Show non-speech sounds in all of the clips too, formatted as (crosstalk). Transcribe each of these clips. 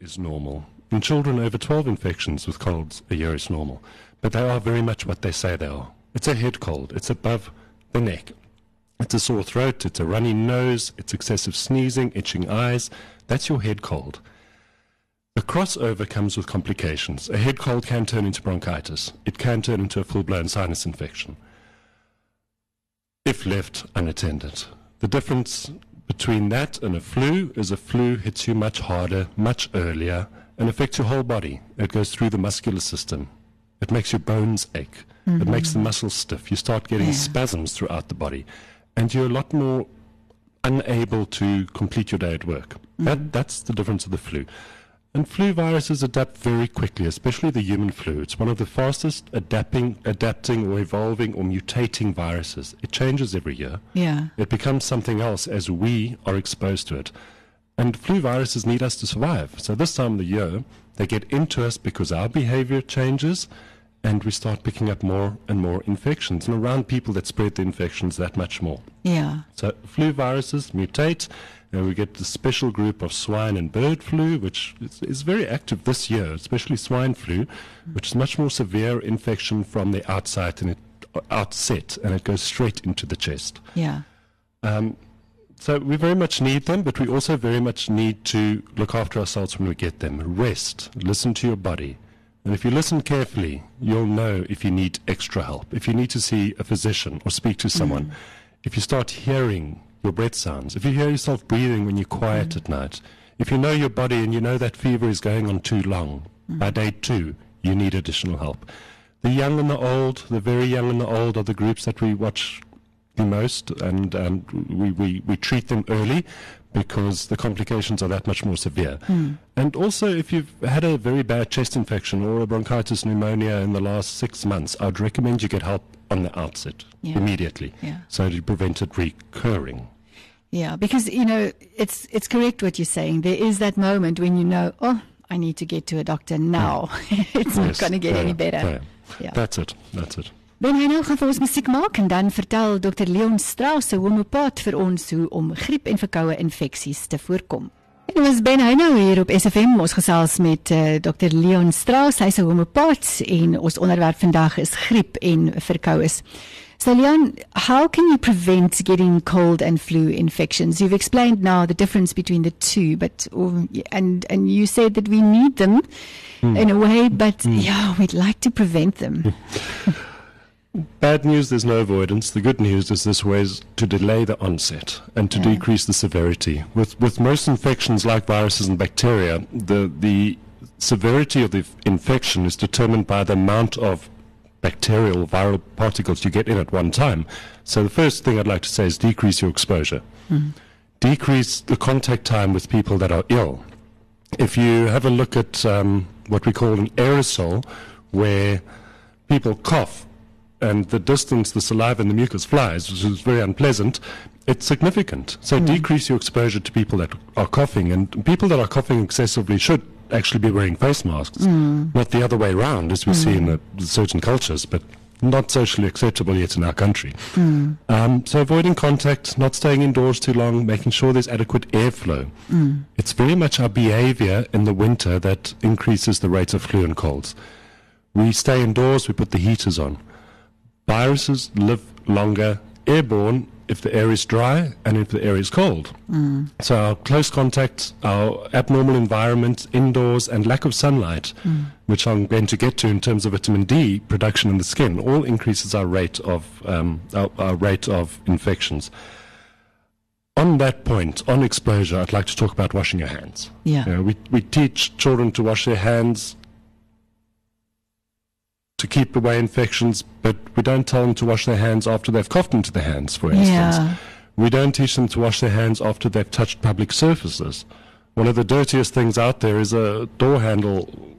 is normal. In children over 12 infections with colds, a year is normal. But they are very much what they say they are. It's a head cold. It's above the neck. It's a sore throat. It's a runny nose. It's excessive sneezing, itching eyes. That's your head cold. The crossover comes with complications. A head cold can turn into bronchitis. It can turn into a full-blown sinus infection if left unattended. The difference between that and a flu is a flu hits you much harder, much earlier, and affects your whole body. It goes through the muscular system. It makes your bones ache. It mm-hmm. makes the muscles stiff. You start getting Yeah. spasms throughout the body. And you're a lot more unable to complete your day at work. That, mm-hmm. that's the difference of the flu. And flu viruses adapt very quickly, especially the human flu. It's one of the fastest adapting, adapting or evolving or mutating viruses. It changes every year. Ja. It becomes something else as we are exposed to it. And flu viruses need us to survive. So this time of the year, they get into us because our behavior changes and we start picking up more and more infections and around people that spread the infections that much more. Ja. So flu viruses mutate, and we get the special group of swine and bird flu, which is, is very active this year, especially swine flu, which is much more severe infection from the outside and it outset, and it goes straight into the chest. Ja. Um, so we very much need them, but we also very much need to look after ourselves when we get them. Rest, listen to your body. And if you listen carefully, you'll know if you need extra help, if you need to see a physician or speak to someone. If you start hearing your breath sounds, if you hear yourself breathing when you're quiet at night, if you know your body and you know that fever is going on too long, by day two, you need additional help. The young and the old, the very young and the old are the groups that we watch the most, and um, we, we, we treat them early because the complications are that much more severe. Hmm. And also, if you've had a very bad chest infection or a bronchitis pneumonia in the last six months, I'd recommend you get help on the outset Yeah. immediately Yeah. so to prevent it recurring. Yeah, because you know it's it's correct what you're saying. There is that moment when you know, oh, I need to get to a doctor now. (laughs) it's not going to get Yeah, any better. Yeah. That's it. That's it. Ben hy nou gaan vir ons musiek maak en dan vertel Dr Leon Strauss, 'n homeopaat vir ons hoe om griep en verkoue infeksies te voorkom. En ons ben hy nou hier op SFM ons gesels met uh, Dr Leon Strauss, hy's 'n homeopaat en ons onderwerp vandag is griep en verkoues. So Leon, how can you prevent getting cold and flu infections? You've explained now the difference between the two, but um, and and you said that we need them in a way, but yeah, we'd like to prevent them. (laughs) Bad news, there's no avoidance. The good news is this ways to delay the onset and to Yeah. decrease the severity. With, with most infections like viruses and bacteria, the, the severity of the infection is determined by the amount of bacterial viral particles you get in at one time. So the first thing I'd like to say is decrease your exposure. Decrease the contact time with people that are ill. If you have a look at um, what we call an aerosol, where people cough and the distance the saliva and the mucus flies, which is very unpleasant, it's significant. So hmm. decrease your exposure to people that are coughing, and people that are coughing excessively should actually be wearing face masks, hmm. not the other way around, as we see in hmm. the, certain cultures, but not socially acceptable yet in our country. Um, so avoiding contact, not staying indoors too long, making sure there's adequate airflow. It's very much our behavior in the winter that increases the rate of flu and colds. We stay indoors, we put the heaters on. Viruses live longer airborne if the air is dry and if the air is cold. So our close contact, our abnormal environment indoors, and lack of sunlight, which I'm going to get to in terms of vitamin D production in the skin, all increases our rate of um, our, our rate of infections. On that point, on exposure, I'd like to talk about washing your hands. Yeah. You know, we, we teach children to wash their hands to keep away infections, but we don't tell them to wash their hands after they've coughed into their hands, for instance. Yeah. We don't teach them to wash their hands after they've touched public surfaces. One of the dirtiest things out there is a door handle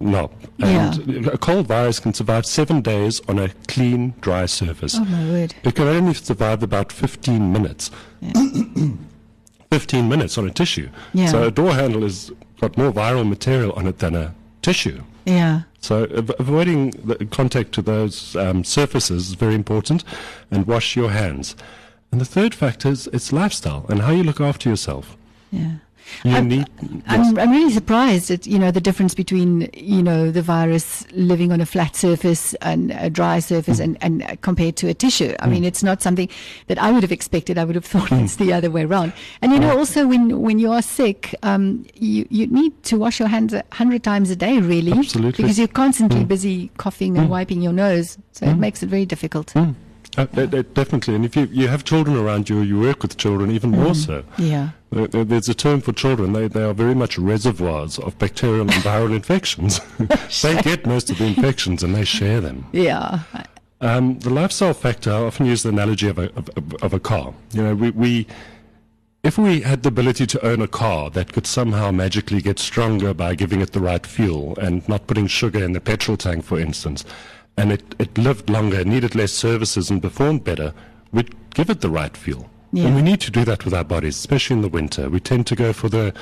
knob. And a cold virus can survive seven days on a clean, dry surface. Oh my word. It can only survive about 15 minutes. (coughs) 15 minutes on a tissue. Yeah. So a door handle has got more viral material on it than a tissue. Yeah. So avoiding contact to those um, surfaces is very important, and wash your hands. And the third factor is it's lifestyle and how you look after yourself. Ja. I'm, need. I'm, I'm really surprised at you know the difference between you know the virus living on a flat surface and a dry surface and, and uh, compared to a tissue. I mean, mm. it's not something that I would have expected. I would have (laughs) thought it's mm. the other way around. And you know, also when when you are sick, um, you you need to wash your hands a hundred times a day, really, Absolutely. because you're constantly mm. busy coughing and wiping your nose, so it makes it very difficult. Uh, uh, uh, definitely, and if you, you have children around you, you work with children even more so. Yeah. Uh, There's a term for children. They, they are very much reservoirs of bacterial and viral infections. (laughs) (laughs) they get most of the infections and they share them. Yeah. Um, the lifestyle factor, I often use the analogy of a, of- of a car. You know, we, we, if we had the ability to own a car that could somehow magically get stronger by giving it the right fuel and not putting sugar in the petrol tank, for instance, and it, it lived longer, needed less services, and performed better, we'd give it the right fuel. Yeah. And we need to do that with our bodies, especially in the winter. We tend to go for the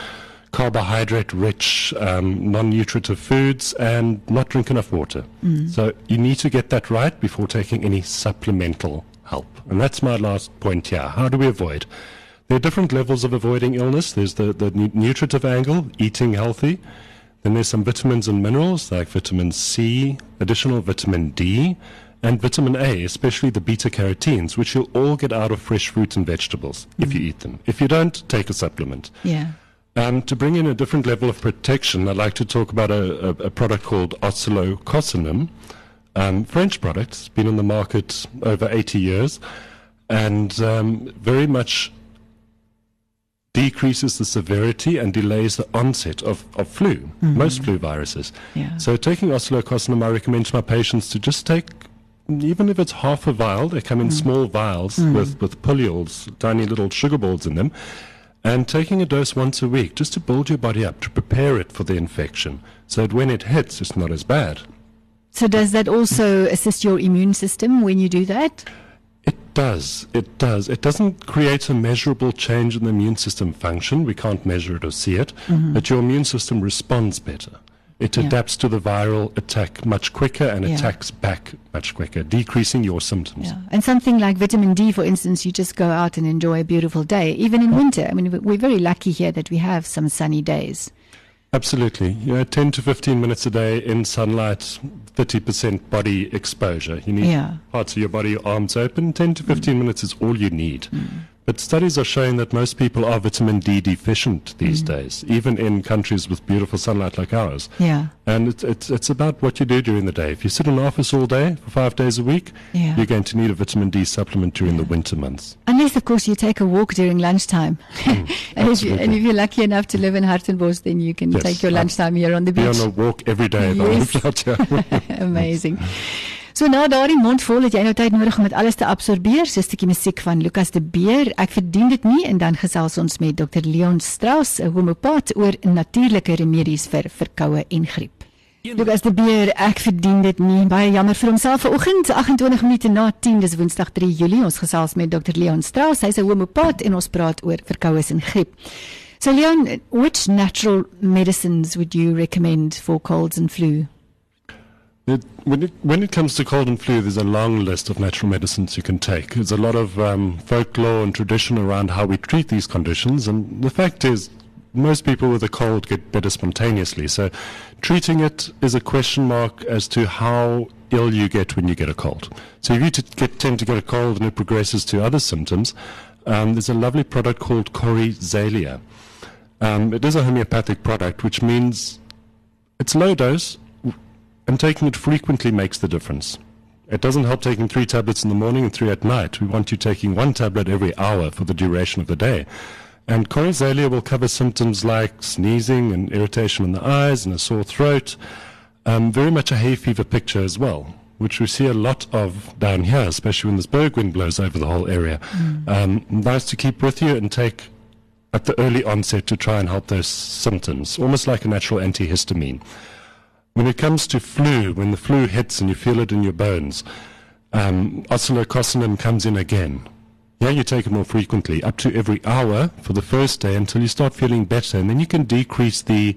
carbohydrate rich, um, non nutritive foods and not drink enough water. So you need to get that right before taking any supplemental help. And that's my last point here. How do we avoid? There are different levels of avoiding illness. There's the, the nutritive angle, eating healthy. Then there's some vitamins and minerals like vitamin C, additional vitamin D, and vitamin A, especially the beta carotenes, which you'll all get out of fresh fruits and vegetables if you eat them. If you don't, take a supplement. Yeah. Um, to bring in a different level of protection, I'd like to talk about a, a, a product called Oscillococcinum, um, French product. It's been on the market over 80 years and um, very much decreases the severity and delays the onset of, of flu, mm-hmm. most flu viruses. Yeah. So taking Oscillococcinum, I recommend to my patients to just take, even if it's half a vial, they come in mm. small vials mm. with, with pullules, tiny little sugar balls in them, and taking a dose once a week just to build your body up, to prepare it for the infection, so that when it hits, it's not as bad. So does that also assist your immune system when you do that? It does. It does. It doesn't create a measurable change in the immune system function. We can't measure it or see it. But your immune system responds better. It Mm-hmm. Yeah. adapts to the viral attack much quicker and Yeah. attacks back much quicker, decreasing your symptoms. Yeah. And something like vitamin D, for instance, you just go out and enjoy a beautiful day, even in winter. I mean, we're very lucky here that we have some sunny days. Absolutely. You know, 10 to 15 minutes a day in sunlight, 30% body exposure. You need Yeah. parts of your body, arms open. 10 to 15 minutes is all you need. Mm. But studies are showing that most people are vitamin D deficient these mm. days, even in countries with beautiful sunlight like ours. Yeah. And it's, it's, it's about what you do during the day. If you sit in an office all day for five days a week, Yeah. you're going to need a vitamin D supplement during the winter months. Unless, of course, you take a walk during lunchtime. (laughs) Hmm. (laughs) and, if you, and, if you, are lucky enough to live in Hartenbos, then you can Yes, take your lunchtime here on the beach. Be on a walk every day. Yes. lived out here. (laughs) Amazing. Hmm. So na daardie mond vol het jy nou tyd nodig om dit alles te absorbeer. So 'n stukkie musiek van Lucas de Beer. Ek verdien dit nie en dan gesels ons met Dr Leon Strauss, 'n homeopaat oor natuurlike remedies vir verkoue en griep. Lucas de Beer, ek verdien dit nie. Baie jammer vir homself vanoggend 28 minute na 10 dis Woensdag 3 Julie. Ons gesels met Dr Leon Strauss. Hy's 'n homeopaat en ons praat oor verkoues en griep. So Leon, which natural medicines would you recommend for colds and flu? It, when, it, when it comes to cold and flu, there's a long list of natural medicines you can take. There's a lot of um, folklore and tradition around how we treat these conditions, and the fact is, most people with a cold get better spontaneously. So, treating it is a question mark as to how ill you get when you get a cold. So, if you t- get, tend to get a cold and it progresses to other symptoms, um, there's a lovely product called Coryzalia. Um, it is a homeopathic product, which means it's low dose, and taking it frequently makes the difference. It doesn't help taking three tablets in the morning and three at night. We want you taking one tablet every hour for the duration of the day. And Coryzalia will cover symptoms like sneezing and irritation in the eyes and a sore throat. Um, very much a hay fever picture as well, which we see a lot of down here, especially when this berg wind blows over the whole area. Um, nice to keep with you and take at the early onset to try and help those symptoms, almost like a natural antihistamine. When it comes to flu, when the flu hits and you feel it in your bones, um, comes in again. Yeah, you take it more frequently, up to every hour for the first day until you start feeling better, and then you can decrease the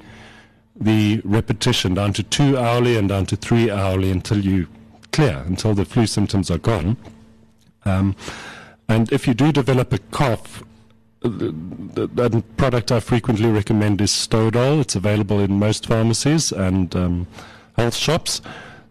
the repetition down to two hourly and down to three hourly until you clear, until the flu symptoms are gone. Um, and if you do develop a cough, the, the product I frequently recommend is Stodal. It's available in most pharmacies and um, health shops.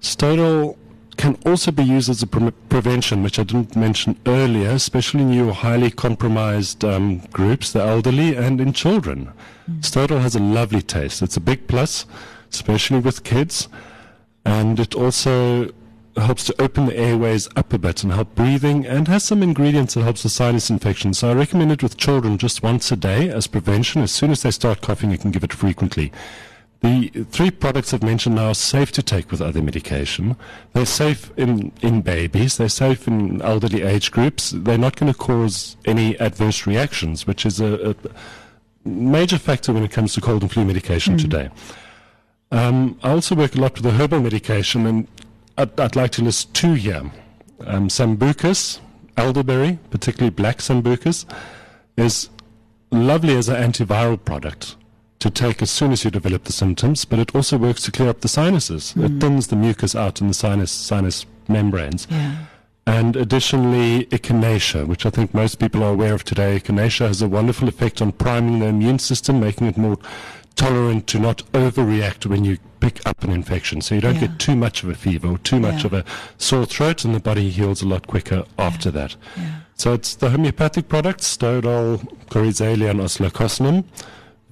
Stodal can also be used as a pre- prevention, which I didn't mention earlier, especially in your highly compromised um, groups, the elderly, and in children. Mm. Stodal has a lovely taste. It's a big plus, especially with kids, and it also helps to open the airways up a bit and help breathing and has some ingredients that helps with sinus infection. So I recommend it with children just once a day as prevention. As soon as they start coughing, you can give it frequently. The three products I've mentioned now are safe to take with other medication. They're safe in, in babies. They're safe in elderly age groups. They're not going to cause any adverse reactions, which is a, a major factor when it comes to cold and flu medication mm. today. Um, I also work a lot with the herbal medication, and I'd, I'd like to list two here. Um, Sambucus, elderberry, particularly black Sambucus, is lovely as an antiviral product to take as soon as you develop the symptoms, but it also works to clear up the sinuses. Mm. It thins the mucus out in the sinus sinus membranes. Yeah. And additionally, echinacea, which I think most people are aware of today. Echinacea has a wonderful effect on priming the immune system, making it more tolerant to not overreact when you pick up an infection. So you don't yeah. get too much of a fever or too much yeah. of a sore throat, and the body heals a lot quicker after that. So it's the homeopathic products, Stodal, Coryzalia, and Oscillococcinum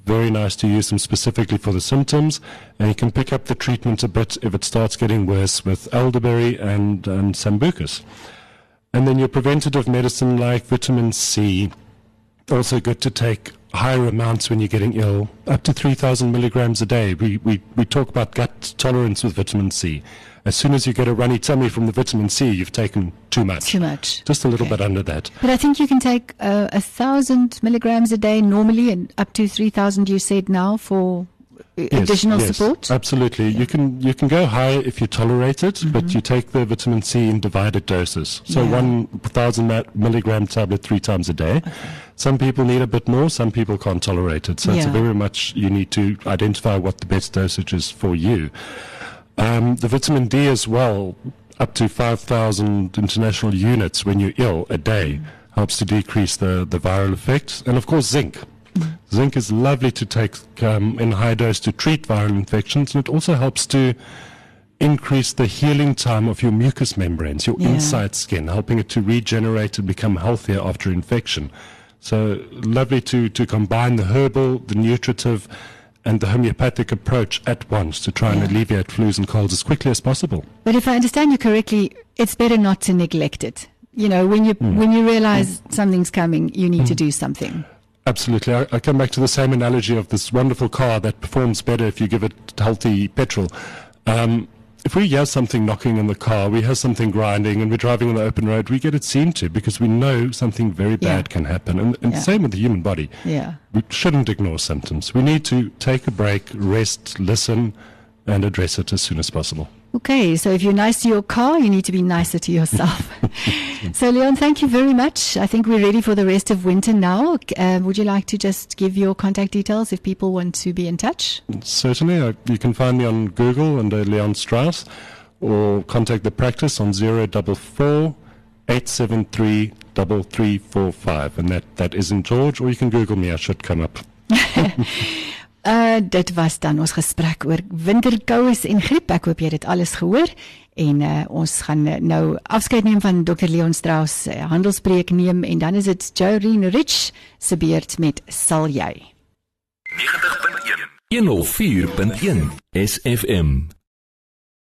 very nice to use them specifically for the symptoms, and you can pick up the treatment a bit if it starts getting worse with elderberry and, and sambucus. And then your preventative medicine like vitamin C, also good to take higher amounts when you're getting ill, up to 3,000 milligrams a day. We, we, we talk about gut tolerance with vitamin C. As soon as you get a runny tummy from the vitamin C, you've taken too much. Too much. Just a little okay. bit under that. But I think you can take uh, a thousand milligrams a day normally, and up to 3,000, you said now, for yes, additional yes, support? Absolutely. Yeah. You can you can go higher if you tolerate it, mm-hmm. but you take the vitamin C in divided doses. So yeah. one thousand milligram tablet three times a day. Okay. Some people need a bit more. Some people can't tolerate it. So yeah. it's very much you need to identify what the best dosage is for you. Um, the vitamin D as well, up to 5,000 international units when you're ill a day, helps to decrease the, the viral effects. And of course, zinc. Zinc is lovely to take um, in high dose to treat viral infections, and it also helps to increase the healing time of your mucous membranes, your yeah. inside skin, helping it to regenerate and become healthier after infection. So lovely to, to combine the herbal, the nutritive, and the homeopathic approach at once to try yeah. and alleviate flus and colds as quickly as possible. But if I understand you correctly, it's better not to neglect it. You know, when you mm. when you realize mm. something's coming, you need mm. to do something. Absolutely. I, I, come back to the same analogy of this wonderful car that performs better if you give it healthy petrol. Um, if we hear something knocking in the car, we hear something grinding, and we're driving on the open road, we get it seen to because we know something very bad yeah. can happen. And, and yeah. same with the human body. Yeah. We shouldn't ignore symptoms. We need to take a break, rest, listen, and address it as soon as possible. Okay, so if you're nice to your car, you need to be nicer to yourself. (laughs) so, Leon, thank you very much. I think we're ready for the rest of winter now. Uh, would you like to just give your contact details if people want to be in touch? Certainly. Uh, you can find me on Google under Leon Strauss or contact the practice on 044 873 3345. And that, that isn't George, or you can Google me, I should come up. (laughs) (laughs) Uh dit was dan ons gesprek oor winterkoues en griep. Ek hoop jy het dit alles gehoor. En uh ons gaan nou afskeid neem van Dr Leon Strauss, uh, handelspreek neem en dan is dit Joreen Rich se beurt met sal jy. 90.1 104.1 SFM